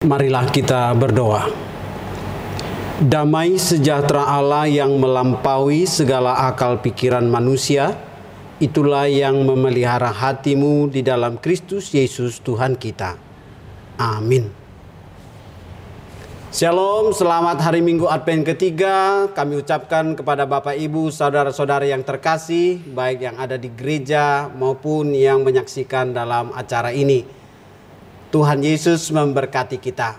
Marilah kita berdoa. Damai sejahtera Allah yang melampaui segala akal pikiran manusia, itulah yang memelihara hatimu di dalam Kristus Yesus Tuhan kita. Amin. Shalom, selamat hari Minggu Advent ketiga. Kami ucapkan kepada Bapak Ibu, saudara-saudara yang terkasih, baik yang ada di gereja maupun yang menyaksikan dalam acara ini. Tuhan Yesus memberkati kita.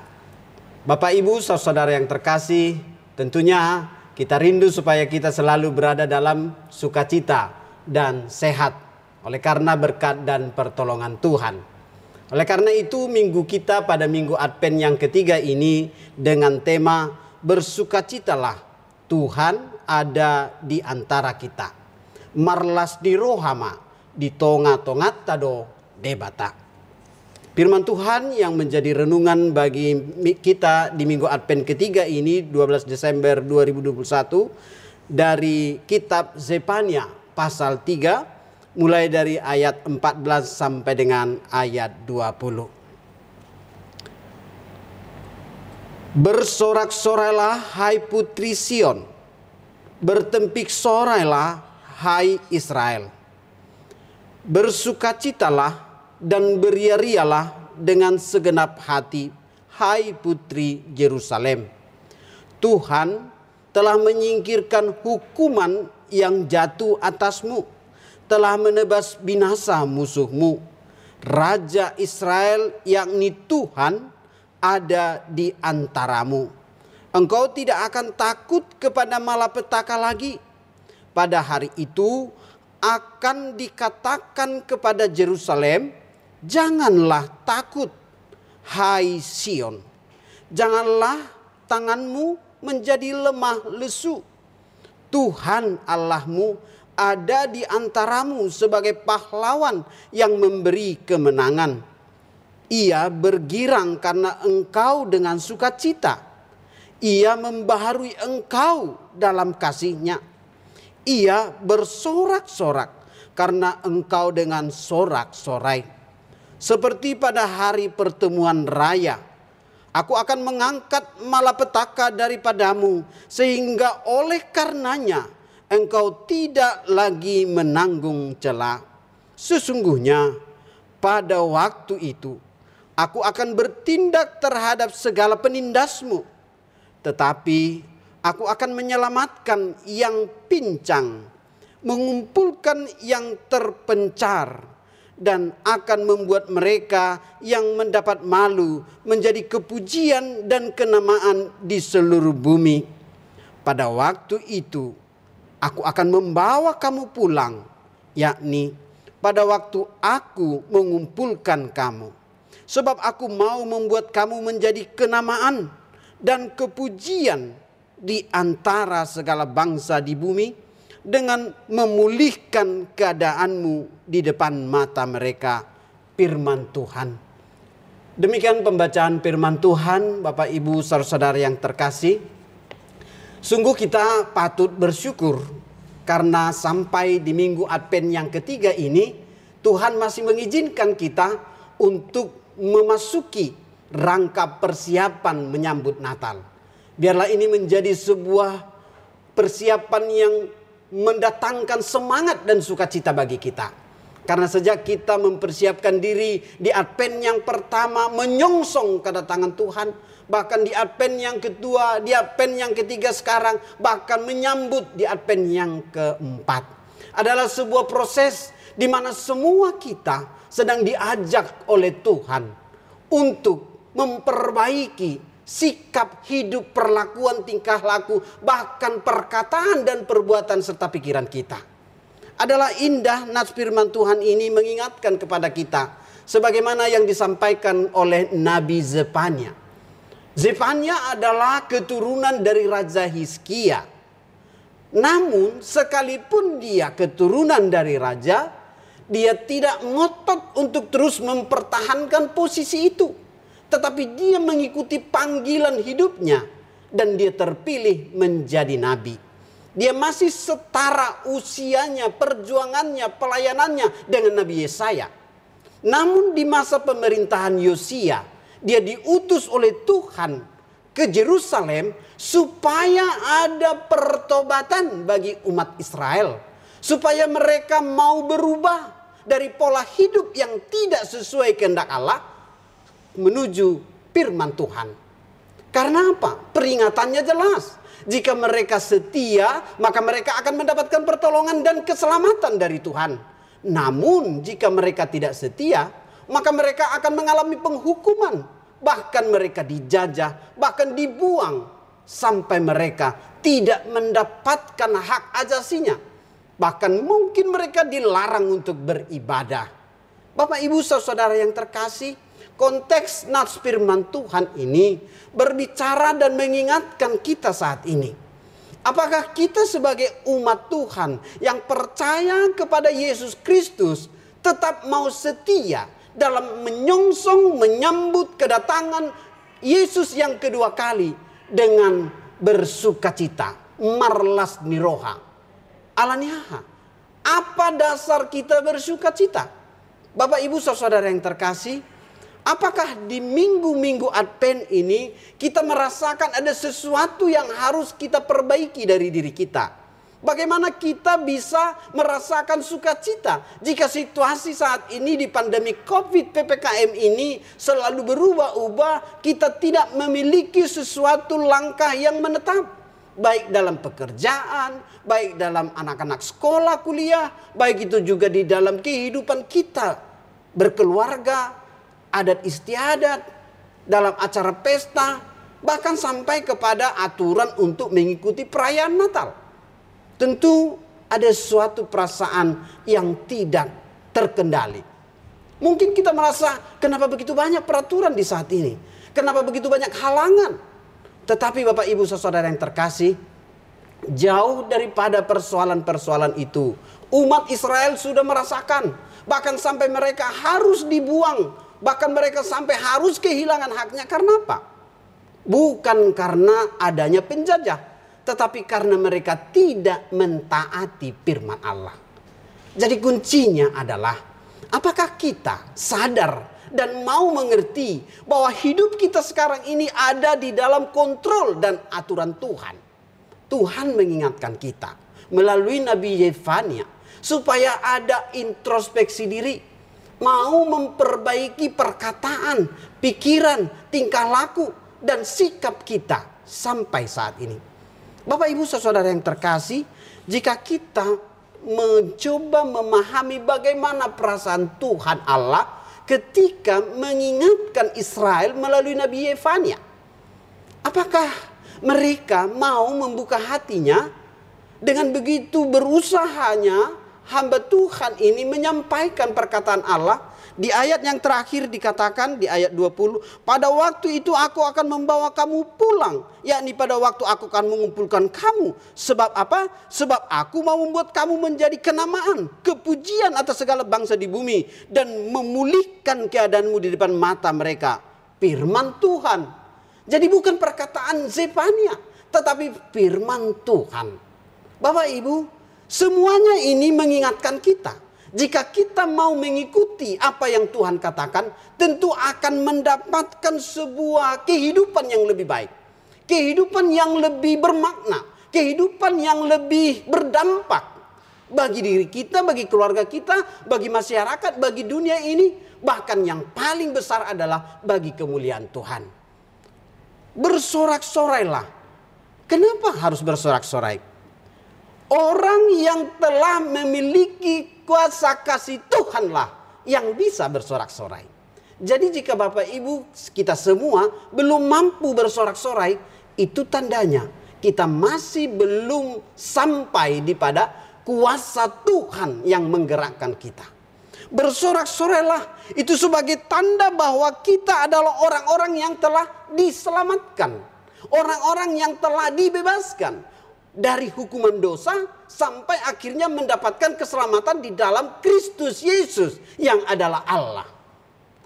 Bapak Ibu, saudara yang terkasih, tentunya kita rindu supaya kita selalu berada dalam sukacita dan sehat oleh karena berkat dan pertolongan Tuhan. Oleh karena itu minggu kita pada minggu Advent yang ketiga ini dengan tema bersukacitalah Tuhan ada di antara kita. Marlas di rohama di tonga-tongat tado debata. Firman Tuhan yang menjadi renungan bagi kita di minggu Advent ketiga ini 12 Desember 2021 dari kitab Zefania pasal 3 mulai dari ayat 14 sampai dengan ayat 20. Bersorak-sorailah hai putri Sion, bertempik sorailah hai Israel. Bersukacitalah dan beria-rialah dengan segenap hati hai putri Yerusalem. Tuhan telah menyingkirkan hukuman yang jatuh atasmu telah menebas binasa musuhmu. Raja Israel yakni Tuhan ada di antaramu. Engkau tidak akan takut kepada malapetaka lagi. Pada hari itu akan dikatakan kepada Jerusalem, janganlah takut, hai Sion. Janganlah tanganmu menjadi lemah lesu. Tuhan Allahmu ada di antaramu sebagai pahlawan yang memberi kemenangan. Ia bergirang karena engkau dengan sukacita. Ia membaharui engkau dalam kasihnya. Ia bersorak-sorak karena engkau dengan sorak-sorai. Seperti pada hari pertemuan raya, aku akan mengangkat malapetaka daripadamu, sehingga oleh karenanya engkau tidak lagi menanggung celah. Sesungguhnya pada waktu itu aku akan bertindak terhadap segala penindasmu. Tetapi aku akan menyelamatkan yang pincang, mengumpulkan yang terpencar, dan akan membuat mereka yang mendapat malu menjadi kepujian dan kenamaan di seluruh bumi. Pada waktu itu aku akan membawa kamu pulang, yakni pada waktu aku mengumpulkan kamu. Sebab aku mau membuat kamu menjadi kenamaan dan kepujian di antara segala bangsa di bumi dengan memulihkan keadaanmu di depan mata mereka firman Tuhan. Demikian pembacaan firman Tuhan Bapak Ibu saudara-saudara yang terkasih. Sungguh kita patut bersyukur karena sampai di minggu Advent yang ketiga ini Tuhan masih mengizinkan kita untuk memasuki rangka persiapan menyambut Natal. Biarlah ini menjadi sebuah persiapan yang mendatangkan semangat dan sukacita bagi kita. Karena sejak kita mempersiapkan diri di Advent yang pertama menyongsong kedatangan Tuhan, bahkan di Advent yang kedua, di Advent yang ketiga sekarang, bahkan menyambut di Advent yang keempat. Adalah sebuah proses di mana semua kita sedang diajak oleh Tuhan untuk memperbaiki sikap hidup, perlakuan, tingkah laku, bahkan perkataan dan perbuatan serta pikiran kita. Adalah indah nats firman Tuhan ini mengingatkan kepada kita sebagaimana yang disampaikan oleh Nabi Zefania Zefania adalah keturunan dari Raja Hizkia. Namun sekalipun dia keturunan dari raja, dia tidak ngotot untuk terus mempertahankan posisi itu. Tetapi dia mengikuti panggilan hidupnya dan dia terpilih menjadi nabi. Dia masih setara usianya, perjuangannya, pelayanannya dengan Nabi Yesaya. Namun di masa pemerintahan Yosia, Dia diutus oleh Tuhan ke Yerusalem supaya ada pertobatan bagi umat Israel, supaya mereka mau berubah dari pola hidup yang tidak sesuai kehendak Allah menuju firman Tuhan. Karena apa? Peringatannya jelas. Jika mereka setia, maka mereka akan mendapatkan pertolongan dan keselamatan dari Tuhan. Namun, jika mereka tidak setia, maka mereka akan mengalami penghukuman, bahkan mereka dijajah, bahkan dibuang sampai mereka tidak mendapatkan hak ajasinya. Bahkan mungkin mereka dilarang untuk beribadah. Bapak, ibu, saudara yang terkasih, konteks nats firman Tuhan ini berbicara dan mengingatkan kita saat ini. Apakah kita sebagai umat Tuhan yang percaya kepada Yesus Kristus tetap mau setia dalam menyongsong menyambut kedatangan Yesus yang kedua kali dengan bersukacita. Marlas niroha. Alaniaha. Apa dasar kita bersukacita? Bapak ibu saudara yang terkasih. Apakah di minggu-minggu Advent ini kita merasakan ada sesuatu yang harus kita perbaiki dari diri kita? Bagaimana kita bisa merasakan sukacita jika situasi saat ini di pandemi COVID PPKM ini selalu berubah-ubah, kita tidak memiliki sesuatu langkah yang menetap. Baik dalam pekerjaan, baik dalam anak-anak sekolah kuliah, baik itu juga di dalam kehidupan kita berkeluarga, adat istiadat, dalam acara pesta, bahkan sampai kepada aturan untuk mengikuti perayaan Natal. Tentu ada suatu perasaan yang tidak terkendali. Mungkin kita merasa kenapa begitu banyak peraturan di saat ini? Kenapa begitu banyak halangan? Tetapi Bapak Ibu Saudara yang terkasih, jauh daripada persoalan-persoalan itu, umat Israel sudah merasakan bahkan sampai mereka harus dibuang Bahkan mereka sampai harus kehilangan haknya karena apa? Bukan karena adanya penjajah, tetapi karena mereka tidak mentaati firman Allah. Jadi kuncinya adalah apakah kita sadar dan mau mengerti bahwa hidup kita sekarang ini ada di dalam kontrol dan aturan Tuhan. Tuhan mengingatkan kita melalui Nabi Yefania supaya ada introspeksi diri mau memperbaiki perkataan, pikiran, tingkah laku, dan sikap kita sampai saat ini. Bapak Ibu saudara yang terkasih, jika kita mencoba memahami bagaimana perasaan Tuhan Allah ketika mengingatkan Israel melalui Nabi Yefania. Apakah mereka mau membuka hatinya dengan begitu berusahanya hamba Tuhan ini menyampaikan perkataan Allah di ayat yang terakhir dikatakan di ayat 20, pada waktu itu aku akan membawa kamu pulang, yakni pada waktu aku akan mengumpulkan kamu. Sebab apa? Sebab aku mau membuat kamu menjadi kenamaan, kepujian atas segala bangsa di bumi dan memulihkan keadaanmu di depan mata mereka. Firman Tuhan. Jadi bukan perkataan Zefania, tetapi firman Tuhan. Bapak Ibu, Semuanya ini mengingatkan kita. Jika kita mau mengikuti apa yang Tuhan katakan, tentu akan mendapatkan sebuah kehidupan yang lebih baik. Kehidupan yang lebih bermakna. Kehidupan yang lebih berdampak. Bagi diri kita, bagi keluarga kita, bagi masyarakat, bagi dunia ini. Bahkan yang paling besar adalah bagi kemuliaan Tuhan. Bersorak-sorailah. Kenapa harus bersorak-sorai? Orang yang telah memiliki kuasa kasih Tuhanlah yang bisa bersorak-sorai. Jadi jika Bapak Ibu kita semua belum mampu bersorak-sorai, itu tandanya kita masih belum sampai di pada kuasa Tuhan yang menggerakkan kita. Bersorak-sorailah itu sebagai tanda bahwa kita adalah orang-orang yang telah diselamatkan. Orang-orang yang telah dibebaskan dari hukuman dosa sampai akhirnya mendapatkan keselamatan di dalam Kristus Yesus yang adalah Allah.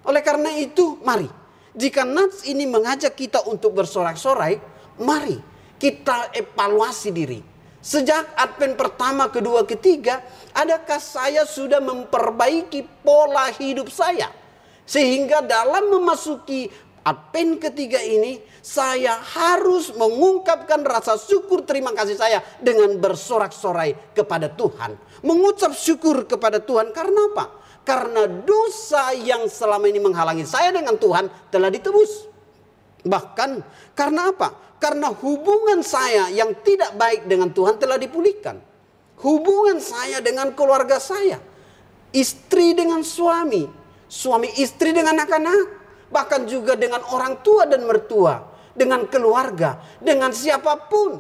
Oleh karena itu, mari jika Nats ini mengajak kita untuk bersorak-sorai, mari kita evaluasi diri. Sejak Advent pertama, kedua, ketiga, adakah saya sudah memperbaiki pola hidup saya? Sehingga dalam memasuki Advent ketiga ini saya harus mengungkapkan rasa syukur terima kasih saya dengan bersorak-sorai kepada Tuhan. Mengucap syukur kepada Tuhan karena apa? Karena dosa yang selama ini menghalangi saya dengan Tuhan telah ditebus. Bahkan karena apa? Karena hubungan saya yang tidak baik dengan Tuhan telah dipulihkan. Hubungan saya dengan keluarga saya. Istri dengan suami. Suami istri dengan anak-anak bahkan juga dengan orang tua dan mertua, dengan keluarga, dengan siapa pun.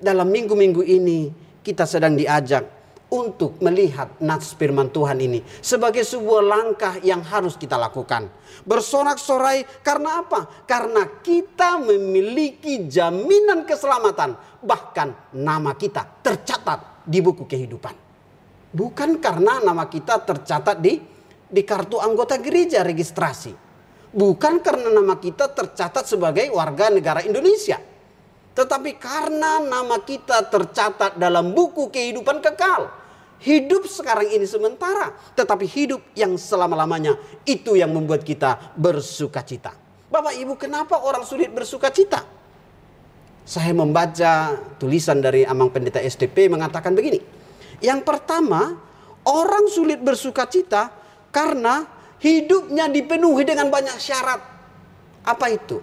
Dalam minggu-minggu ini kita sedang diajak untuk melihat nats firman Tuhan ini sebagai sebuah langkah yang harus kita lakukan. Bersorak-sorai karena apa? Karena kita memiliki jaminan keselamatan, bahkan nama kita tercatat di buku kehidupan. Bukan karena nama kita tercatat di di kartu anggota gereja registrasi bukan karena nama kita tercatat sebagai warga negara Indonesia, tetapi karena nama kita tercatat dalam buku kehidupan kekal. Hidup sekarang ini sementara, tetapi hidup yang selama-lamanya itu yang membuat kita bersuka cita. Bapak Ibu, kenapa orang sulit bersuka cita? Saya membaca tulisan dari Amang Pendeta STP mengatakan begini. Yang pertama, orang sulit bersuka cita karena hidupnya dipenuhi dengan banyak syarat. Apa itu?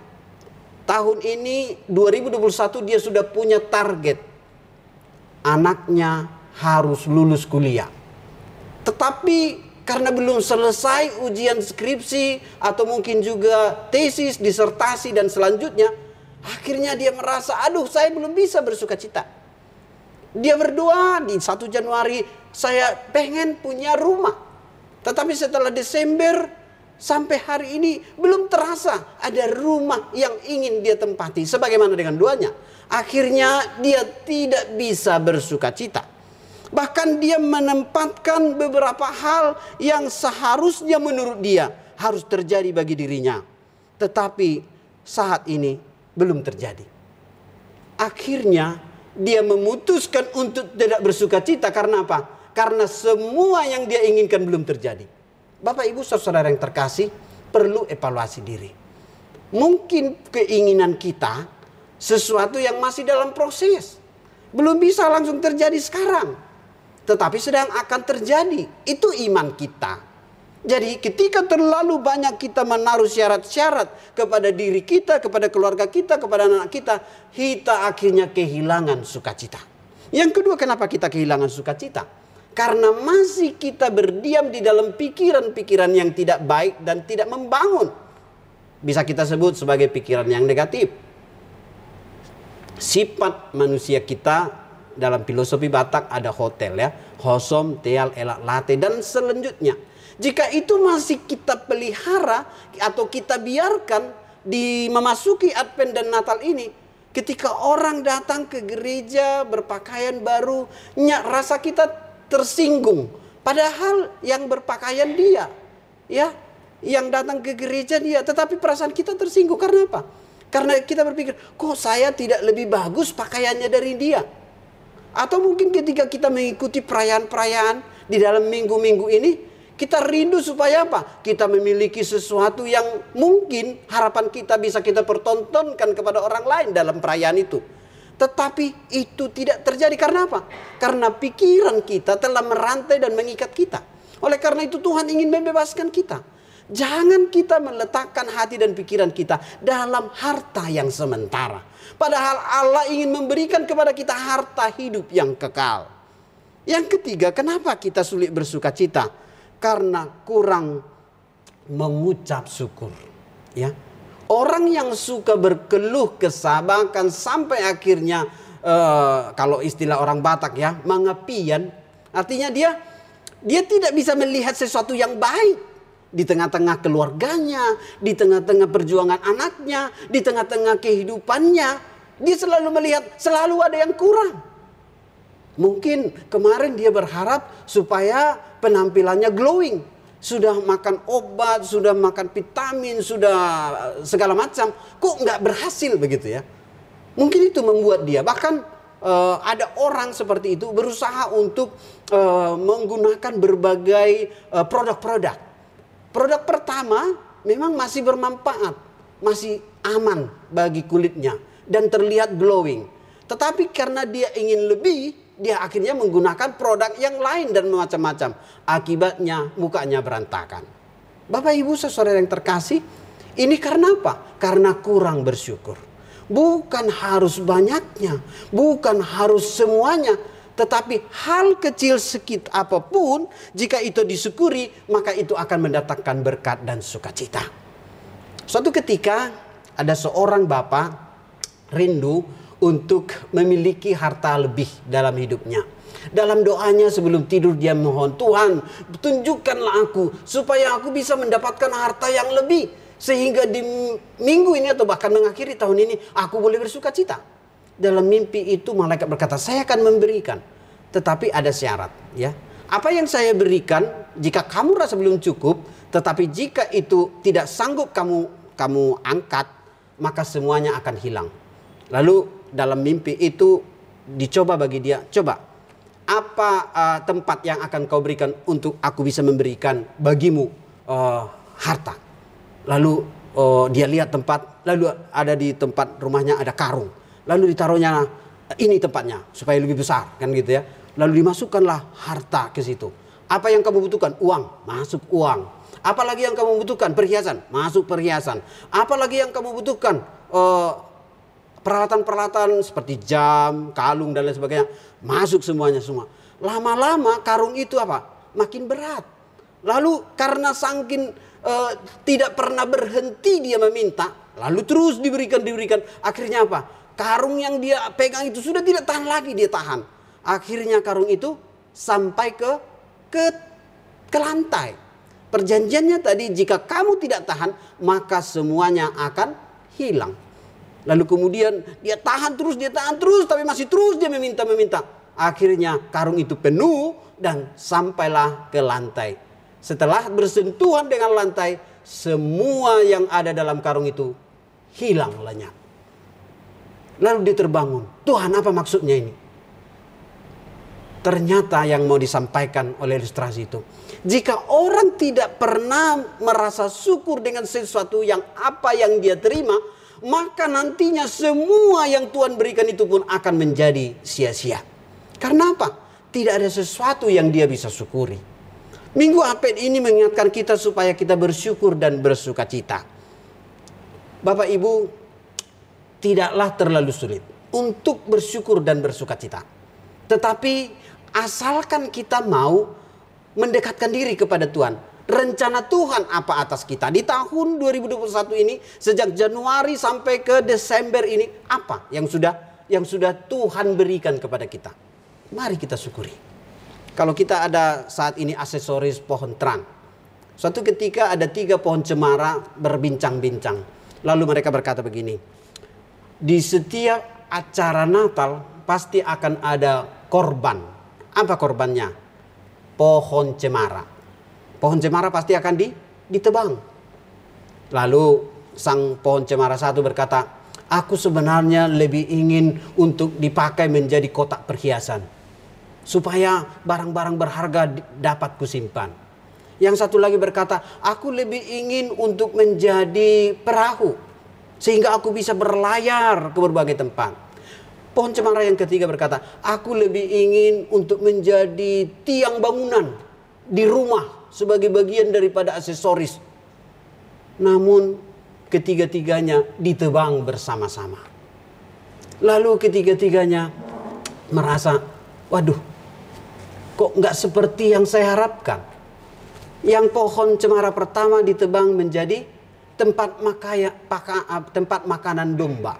Tahun ini 2021 dia sudah punya target. Anaknya harus lulus kuliah. Tetapi karena belum selesai ujian skripsi atau mungkin juga tesis, disertasi dan selanjutnya, akhirnya dia merasa, aduh saya belum bisa bersuka cita. Dia berdoa di 1 Januari, saya pengen punya rumah. Tetapi setelah Desember sampai hari ini belum terasa ada rumah yang ingin dia tempati. Sebagaimana dengan duanya. Akhirnya dia tidak bisa bersuka cita. Bahkan dia menempatkan beberapa hal yang seharusnya menurut dia harus terjadi bagi dirinya. Tetapi saat ini belum terjadi. Akhirnya dia memutuskan untuk tidak bersuka cita karena apa? Karena semua yang dia inginkan belum terjadi. Bapak Ibu saudara yang terkasih perlu evaluasi diri. Mungkin keinginan kita sesuatu yang masih dalam proses. Belum bisa langsung terjadi sekarang. Tetapi sedang akan terjadi. Itu iman kita. Jadi ketika terlalu banyak kita menaruh syarat-syarat kepada diri kita, kepada keluarga kita, kepada anak kita, kita akhirnya kehilangan sukacita. Yang kedua kenapa kita kehilangan sukacita? Karena masih kita berdiam di dalam pikiran-pikiran yang tidak baik dan tidak membangun. Bisa kita sebut sebagai pikiran yang negatif. Sifat manusia kita dalam filosofi Batak ada hotel ya. Hosom, teal, elak, late dan selanjutnya. Jika itu masih kita pelihara atau kita biarkan di memasuki Advent dan Natal ini, ketika orang datang ke gereja berpakaian baru, rasa kita tersinggung. Padahal yang berpakaian dia, ya, yang datang ke gereja dia, tetapi perasaan kita tersinggung karena apa? Karena kita berpikir, kok saya tidak lebih bagus pakaiannya dari dia? Atau mungkin ketika kita mengikuti perayaan-perayaan di dalam minggu-minggu ini, kita rindu supaya apa? Kita memiliki sesuatu yang mungkin harapan kita bisa kita pertontonkan kepada orang lain dalam perayaan itu. Tetapi itu tidak terjadi karena apa? Karena pikiran kita telah merantai dan mengikat kita. Oleh karena itu Tuhan ingin membebaskan kita. Jangan kita meletakkan hati dan pikiran kita dalam harta yang sementara. Padahal Allah ingin memberikan kepada kita harta hidup yang kekal. Yang ketiga, kenapa kita sulit bersuka cita? Karena kurang mengucap syukur. Ya, Orang yang suka berkeluh kesabakan sampai akhirnya uh, kalau istilah orang Batak ya mengepian artinya dia dia tidak bisa melihat sesuatu yang baik di tengah-tengah keluarganya, di tengah-tengah perjuangan anaknya, di tengah-tengah kehidupannya. Dia selalu melihat selalu ada yang kurang. Mungkin kemarin dia berharap supaya penampilannya glowing sudah makan obat, sudah makan vitamin, sudah eh, segala macam, kok nggak berhasil begitu ya? Mungkin itu membuat dia bahkan uh, ada orang seperti itu berusaha untuk uh, menggunakan berbagai produk-produk. Uh, Produk pertama memang masih bermanfaat, masih aman bagi kulitnya dan terlihat glowing. Tetapi karena dia ingin lebih, dia akhirnya menggunakan produk yang lain dan macam-macam. Akibatnya mukanya berantakan. Bapak Ibu saudara yang terkasih, ini karena apa? Karena kurang bersyukur. Bukan harus banyaknya, bukan harus semuanya, tetapi hal kecil sekit apa pun, jika itu disyukuri, maka itu akan mendatangkan berkat dan sukacita. Suatu ketika ada seorang bapak rindu untuk memiliki harta lebih dalam hidupnya. Dalam doanya sebelum tidur dia mohon Tuhan tunjukkanlah aku supaya aku bisa mendapatkan harta yang lebih sehingga di minggu ini atau bahkan mengakhiri tahun ini aku boleh bersuka cita. Dalam mimpi itu malaikat berkata saya akan memberikan tetapi ada syarat ya. Apa yang saya berikan jika kamu rasa belum cukup tetapi jika itu tidak sanggup kamu kamu angkat maka semuanya akan hilang. Lalu dalam mimpi itu dicoba bagi dia, coba apa uh, tempat yang akan kau berikan untuk aku bisa memberikan bagimu uh, harta. Lalu uh, dia lihat tempat, lalu ada di tempat rumahnya ada karung. Lalu ditaruhnya ini tempatnya supaya lebih besar kan gitu ya. Lalu dimasukkanlah harta ke situ. Apa yang kamu butuhkan? Uang, masuk uang. Apalagi yang kamu butuhkan? Perhiasan, masuk perhiasan. Apalagi yang kamu butuhkan? Uh, peralatan-peralatan seperti jam, kalung dan lain sebagainya masuk semuanya semua. Lama-lama karung itu apa? Makin berat. Lalu karena sangkin uh, tidak pernah berhenti dia meminta, lalu terus diberikan diberikan. Akhirnya apa? Karung yang dia pegang itu sudah tidak tahan lagi dia tahan. Akhirnya karung itu sampai ke ke ke lantai. Perjanjiannya tadi jika kamu tidak tahan maka semuanya akan hilang. Lalu kemudian dia tahan terus, dia tahan terus, tapi masih terus dia meminta-meminta. Akhirnya karung itu penuh dan sampailah ke lantai. Setelah bersentuhan dengan lantai, semua yang ada dalam karung itu hilang lenyap. Lalu dia terbangun. Tuhan apa maksudnya ini? Ternyata yang mau disampaikan oleh ilustrasi itu. Jika orang tidak pernah merasa syukur dengan sesuatu yang apa yang dia terima, maka nantinya semua yang Tuhan berikan itu pun akan menjadi sia-sia. Karena apa? Tidak ada sesuatu yang dia bisa syukuri. Minggu Apet ini mengingatkan kita supaya kita bersyukur dan bersuka cita. Bapak Ibu, tidaklah terlalu sulit untuk bersyukur dan bersuka cita. Tetapi asalkan kita mau mendekatkan diri kepada Tuhan, rencana Tuhan apa atas kita di tahun 2021 ini sejak Januari sampai ke Desember ini apa yang sudah yang sudah Tuhan berikan kepada kita. Mari kita syukuri. Kalau kita ada saat ini aksesoris pohon terang. Suatu ketika ada tiga pohon cemara berbincang-bincang. Lalu mereka berkata begini. Di setiap acara Natal pasti akan ada korban. Apa korbannya? Pohon cemara pohon cemara pasti akan di, ditebang. Lalu sang pohon cemara satu berkata, aku sebenarnya lebih ingin untuk dipakai menjadi kotak perhiasan. Supaya barang-barang berharga dapat kusimpan. Yang satu lagi berkata, aku lebih ingin untuk menjadi perahu. Sehingga aku bisa berlayar ke berbagai tempat. Pohon cemara yang ketiga berkata, aku lebih ingin untuk menjadi tiang bangunan di rumah sebagai bagian daripada aksesoris. Namun ketiga-tiganya ditebang bersama-sama. Lalu ketiga-tiganya merasa, waduh, kok nggak seperti yang saya harapkan. Yang pohon cemara pertama ditebang menjadi tempat makaya, paka, tempat makanan domba.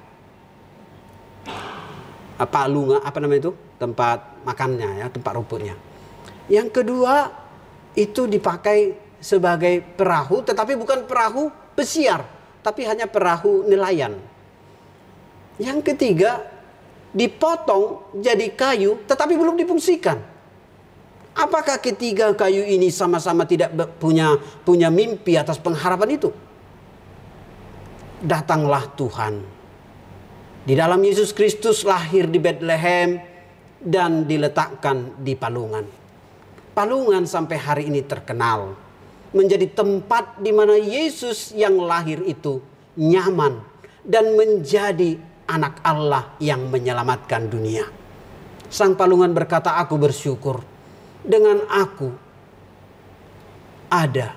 Apa lunga, apa namanya itu? Tempat makannya ya, tempat rumputnya. Yang kedua itu dipakai sebagai perahu tetapi bukan perahu pesiar tapi hanya perahu nelayan. Yang ketiga dipotong jadi kayu tetapi belum difungsikan. Apakah ketiga kayu ini sama-sama tidak punya punya mimpi atas pengharapan itu? Datanglah Tuhan. Di dalam Yesus Kristus lahir di Bethlehem dan diletakkan di palungan. Palungan sampai hari ini terkenal menjadi tempat di mana Yesus yang lahir itu nyaman, dan menjadi anak Allah yang menyelamatkan dunia. Sang palungan berkata, "Aku bersyukur dengan aku ada,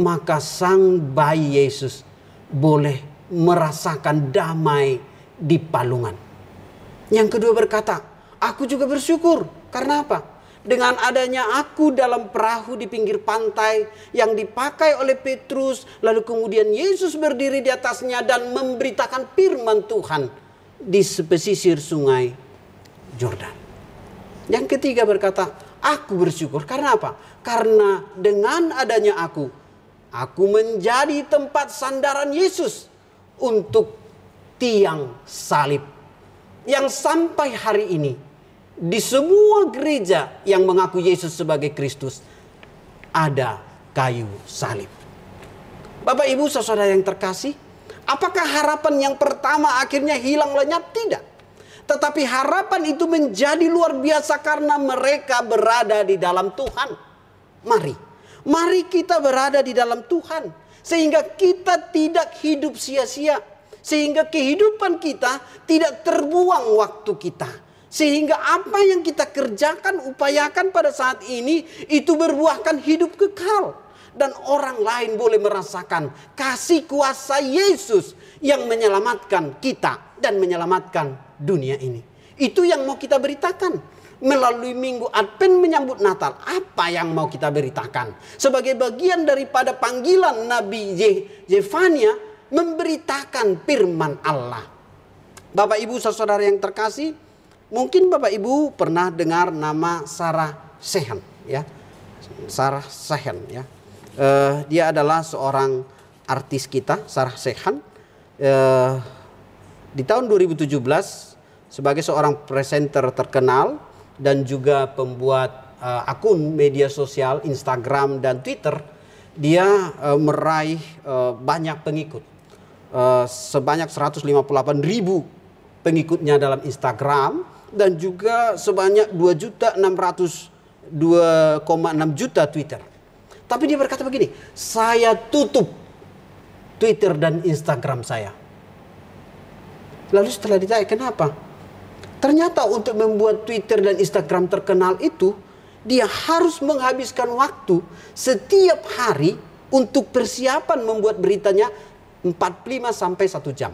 maka sang bayi Yesus boleh merasakan damai di palungan." Yang kedua berkata, "Aku juga bersyukur karena apa? Dengan adanya aku dalam perahu di pinggir pantai yang dipakai oleh Petrus, lalu kemudian Yesus berdiri di atasnya dan memberitakan firman Tuhan di pesisir sungai Jordan. Yang ketiga berkata, aku bersyukur karena apa? Karena dengan adanya aku, aku menjadi tempat sandaran Yesus untuk tiang salib yang sampai hari ini di semua gereja yang mengaku Yesus sebagai Kristus ada kayu salib. Bapak Ibu saudara yang terkasih, apakah harapan yang pertama akhirnya hilang lenyap? Tidak. Tetapi harapan itu menjadi luar biasa karena mereka berada di dalam Tuhan. Mari, mari kita berada di dalam Tuhan sehingga kita tidak hidup sia-sia, sehingga kehidupan kita tidak terbuang waktu kita sehingga apa yang kita kerjakan, upayakan pada saat ini itu berbuahkan hidup kekal. Dan orang lain boleh merasakan kasih kuasa Yesus yang menyelamatkan kita dan menyelamatkan dunia ini. Itu yang mau kita beritakan melalui minggu Advent menyambut Natal. Apa yang mau kita beritakan? Sebagai bagian daripada panggilan Nabi Zefania memberitakan firman Allah. Bapak Ibu saudara yang terkasih, Mungkin Bapak Ibu pernah dengar nama Sarah Sehen ya. Sarah Sehen ya. Uh, dia adalah seorang artis kita, Sarah Sehan. Uh, di tahun 2017 sebagai seorang presenter terkenal dan juga pembuat uh, akun media sosial Instagram dan Twitter, dia uh, meraih uh, banyak pengikut. Uh, sebanyak 158 ribu pengikutnya dalam Instagram dan juga sebanyak 2 juta 600 2,6 juta Twitter. Tapi dia berkata begini, saya tutup Twitter dan Instagram saya. Lalu setelah ditanya kenapa? Ternyata untuk membuat Twitter dan Instagram terkenal itu dia harus menghabiskan waktu setiap hari untuk persiapan membuat beritanya 45 sampai 1 jam.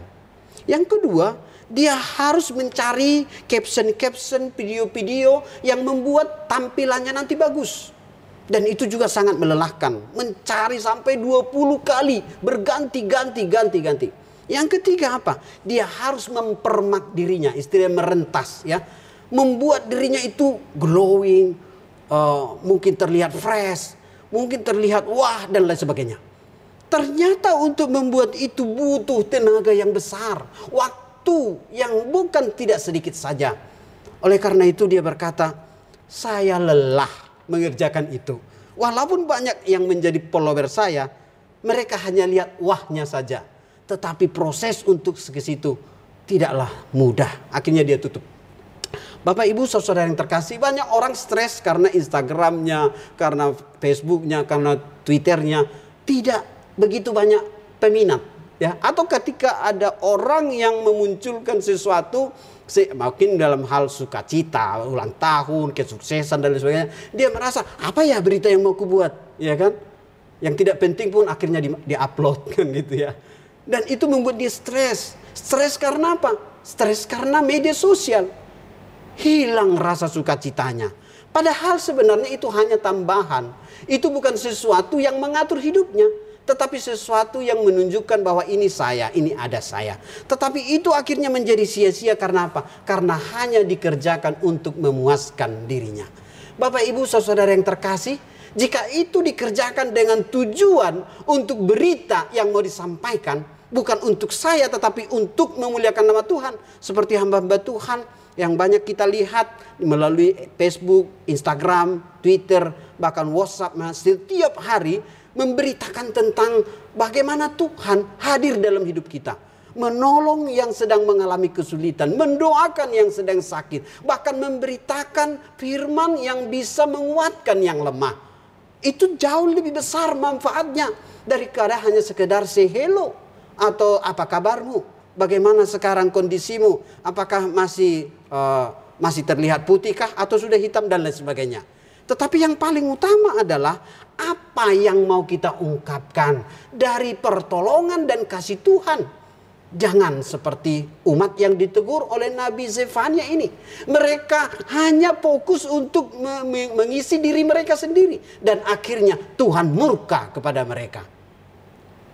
Yang kedua, dia harus mencari caption-caption, video-video yang membuat tampilannya nanti bagus. Dan itu juga sangat melelahkan. Mencari sampai 20 kali. Berganti-ganti, ganti-ganti. Yang ketiga apa? Dia harus mempermak dirinya. Istilah merentas ya. Membuat dirinya itu glowing. Uh, mungkin terlihat fresh. Mungkin terlihat wah dan lain sebagainya. Ternyata untuk membuat itu butuh tenaga yang besar. Waktu waktu yang bukan tidak sedikit saja. Oleh karena itu dia berkata, saya lelah mengerjakan itu. Walaupun banyak yang menjadi follower saya, mereka hanya lihat wahnya saja. Tetapi proses untuk ke situ tidaklah mudah. Akhirnya dia tutup. Bapak Ibu saudara yang terkasih banyak orang stres karena Instagramnya, karena Facebooknya, karena Twitternya tidak begitu banyak peminat ya atau ketika ada orang yang memunculkan sesuatu mungkin dalam hal sukacita, ulang tahun, kesuksesan dan lain sebagainya, dia merasa apa ya berita yang mau kubuat, ya kan? Yang tidak penting pun akhirnya di, upload kan gitu ya. Dan itu membuat dia stres. Stres karena apa? Stres karena media sosial. Hilang rasa sukacitanya. Padahal sebenarnya itu hanya tambahan. Itu bukan sesuatu yang mengatur hidupnya tetapi sesuatu yang menunjukkan bahwa ini saya, ini ada saya. Tetapi itu akhirnya menjadi sia-sia karena apa? Karena hanya dikerjakan untuk memuaskan dirinya. Bapak Ibu saudara yang terkasih, jika itu dikerjakan dengan tujuan untuk berita yang mau disampaikan, bukan untuk saya tetapi untuk memuliakan nama Tuhan, seperti hamba-hamba Tuhan yang banyak kita lihat melalui Facebook, Instagram, Twitter, bahkan WhatsApp, setiap hari memberitakan tentang bagaimana Tuhan hadir dalam hidup kita. Menolong yang sedang mengalami kesulitan, mendoakan yang sedang sakit, bahkan memberitakan firman yang bisa menguatkan yang lemah. Itu jauh lebih besar manfaatnya daripada hanya sekedar say hello Atau apa kabarmu? Bagaimana sekarang kondisimu? Apakah masih uh, masih terlihat putihkah atau sudah hitam dan lain sebagainya? Tetapi yang paling utama adalah apa yang mau kita ungkapkan dari pertolongan dan kasih Tuhan Jangan seperti umat yang ditegur oleh Nabi Zefania ini. Mereka hanya fokus untuk mengisi diri mereka sendiri. Dan akhirnya Tuhan murka kepada mereka.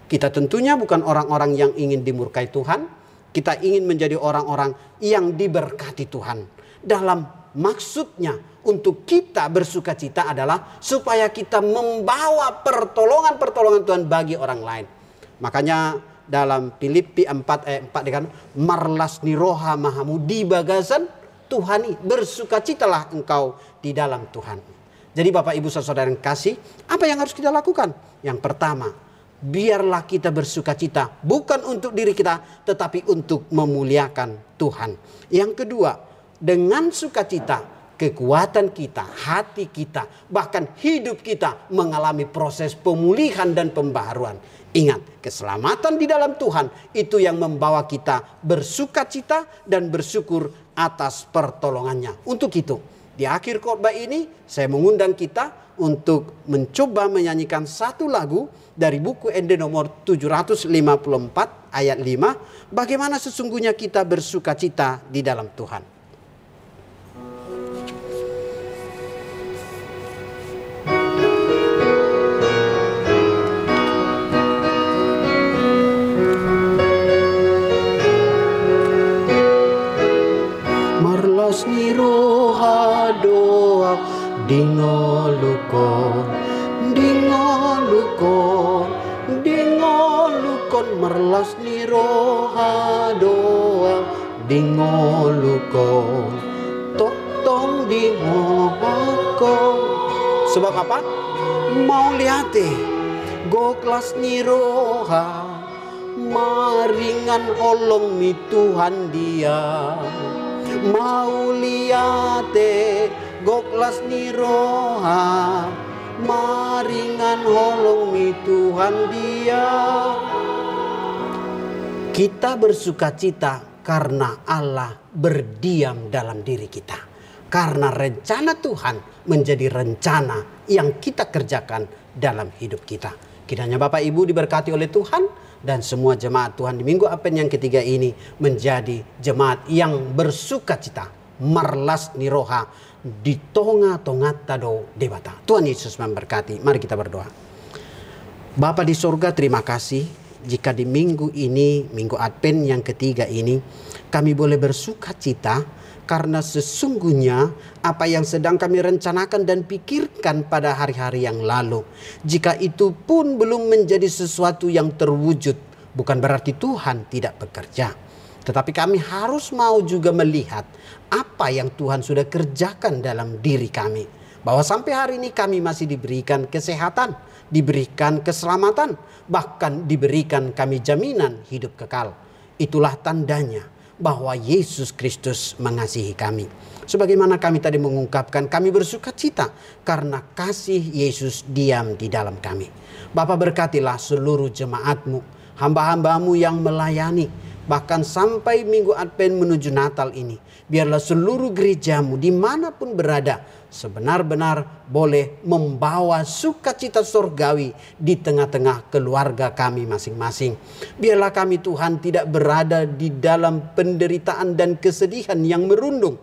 Kita tentunya bukan orang-orang yang ingin dimurkai Tuhan. Kita ingin menjadi orang-orang yang diberkati Tuhan. Dalam maksudnya untuk kita bersuka cita adalah supaya kita membawa pertolongan-pertolongan Tuhan bagi orang lain. Makanya dalam Filipi 4 ayat 4 dikatakan marlas niroha mahamu di bagasan Tuhani bersukacitalah engkau di dalam Tuhan. Jadi Bapak Ibu Saudara yang kasih, apa yang harus kita lakukan? Yang pertama, biarlah kita bersukacita bukan untuk diri kita tetapi untuk memuliakan Tuhan. Yang kedua, dengan sukacita kekuatan kita, hati kita, bahkan hidup kita mengalami proses pemulihan dan pembaharuan. Ingat, keselamatan di dalam Tuhan itu yang membawa kita bersuka cita dan bersyukur atas pertolongannya. Untuk itu, di akhir khotbah ini saya mengundang kita untuk mencoba menyanyikan satu lagu dari buku Ende nomor 754 ayat 5. Bagaimana sesungguhnya kita bersuka cita di dalam Tuhan. Dingolukon dingolukon dingolukon merlas ni roha doa dingolukon tok tong dingolukon sebab apa? Mau lihat go kelas ni roha maringan olong mi Tuhan dia mau lihat goklas ni roha maringan holong mi Tuhan dia. Kita bersuka cita karena Allah berdiam dalam diri kita. Karena rencana Tuhan menjadi rencana yang kita kerjakan dalam hidup kita. Kiranya Bapak Ibu diberkati oleh Tuhan dan semua jemaat Tuhan di minggu Apen yang ketiga ini menjadi jemaat yang bersuka cita, marlas niroha di tonga-tonga tado debata. Tuhan Yesus memberkati. Mari kita berdoa. Bapa di sorga terima kasih jika di minggu ini, minggu Advent yang ketiga ini, kami boleh bersuka cita karena sesungguhnya apa yang sedang kami rencanakan dan pikirkan pada hari-hari yang lalu. Jika itu pun belum menjadi sesuatu yang terwujud, bukan berarti Tuhan tidak bekerja. Tetapi kami harus mau juga melihat apa yang Tuhan sudah kerjakan dalam diri kami. Bahwa sampai hari ini kami masih diberikan kesehatan, diberikan keselamatan, bahkan diberikan kami jaminan hidup kekal. Itulah tandanya bahwa Yesus Kristus mengasihi kami. Sebagaimana kami tadi mengungkapkan, kami bersuka cita karena kasih Yesus diam di dalam kami. Bapak berkatilah seluruh jemaatmu, hamba-hambamu yang melayani, bahkan sampai minggu Advent menuju Natal ini. Biarlah seluruh gerejamu di mana pun berada sebenar-benar boleh membawa sukacita surgawi di tengah-tengah keluarga kami masing-masing. Biarlah kami Tuhan tidak berada di dalam penderitaan dan kesedihan yang merundung.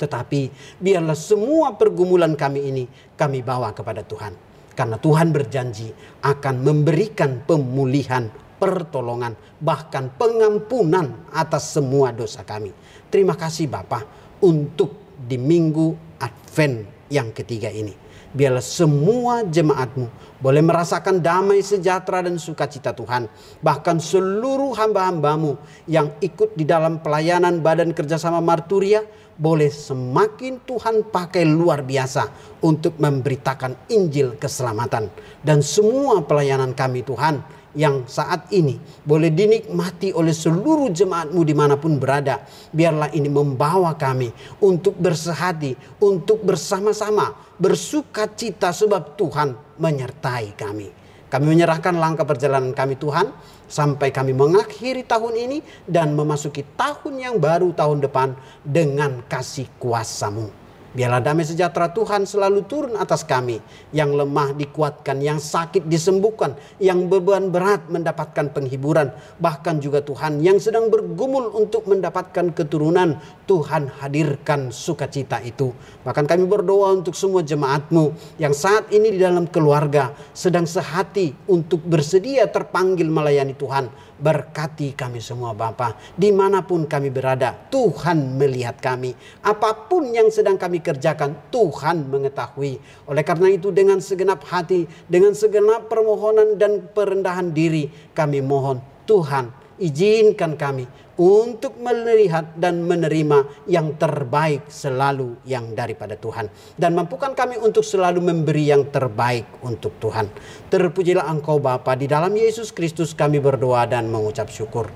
Tetapi biarlah semua pergumulan kami ini kami bawa kepada Tuhan. Karena Tuhan berjanji akan memberikan pemulihan pertolongan, bahkan pengampunan atas semua dosa kami. Terima kasih Bapak untuk di minggu Advent yang ketiga ini. Biarlah semua jemaatmu boleh merasakan damai sejahtera dan sukacita Tuhan. Bahkan seluruh hamba-hambamu yang ikut di dalam pelayanan badan kerjasama Marturia boleh semakin Tuhan pakai luar biasa untuk memberitakan Injil keselamatan. Dan semua pelayanan kami Tuhan yang saat ini boleh dinikmati oleh seluruh jemaatmu di mana pun berada. Biarlah ini membawa kami untuk bersehati, untuk bersama-sama bersuka cita sebab Tuhan menyertai kami. Kami menyerahkan langkah perjalanan kami Tuhan sampai kami mengakhiri tahun ini dan memasuki tahun yang baru tahun depan dengan kasih kuasamu. Biarlah damai sejahtera Tuhan selalu turun atas kami. Yang lemah dikuatkan, yang sakit disembuhkan, yang beban berat mendapatkan penghiburan. Bahkan juga Tuhan yang sedang bergumul untuk mendapatkan keturunan. Tuhan hadirkan sukacita itu. Bahkan kami berdoa untuk semua jemaatmu yang saat ini di dalam keluarga sedang sehati untuk bersedia terpanggil melayani Tuhan Berkati kami semua Bapa. Di mana pun kami berada, Tuhan melihat kami. Apa pun yang sedang kami kerjakan, Tuhan mengetahui. Oleh karena itu dengan segenap hati, dengan segenap permohonan dan perendahan diri, kami mohon Tuhan izinkan kami untuk melihat dan menerima yang terbaik selalu yang daripada Tuhan. Dan mampukan kami untuk selalu memberi yang terbaik untuk Tuhan. Terpujilah engkau Bapa di dalam Yesus Kristus kami berdoa dan mengucap syukur.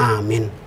Amin.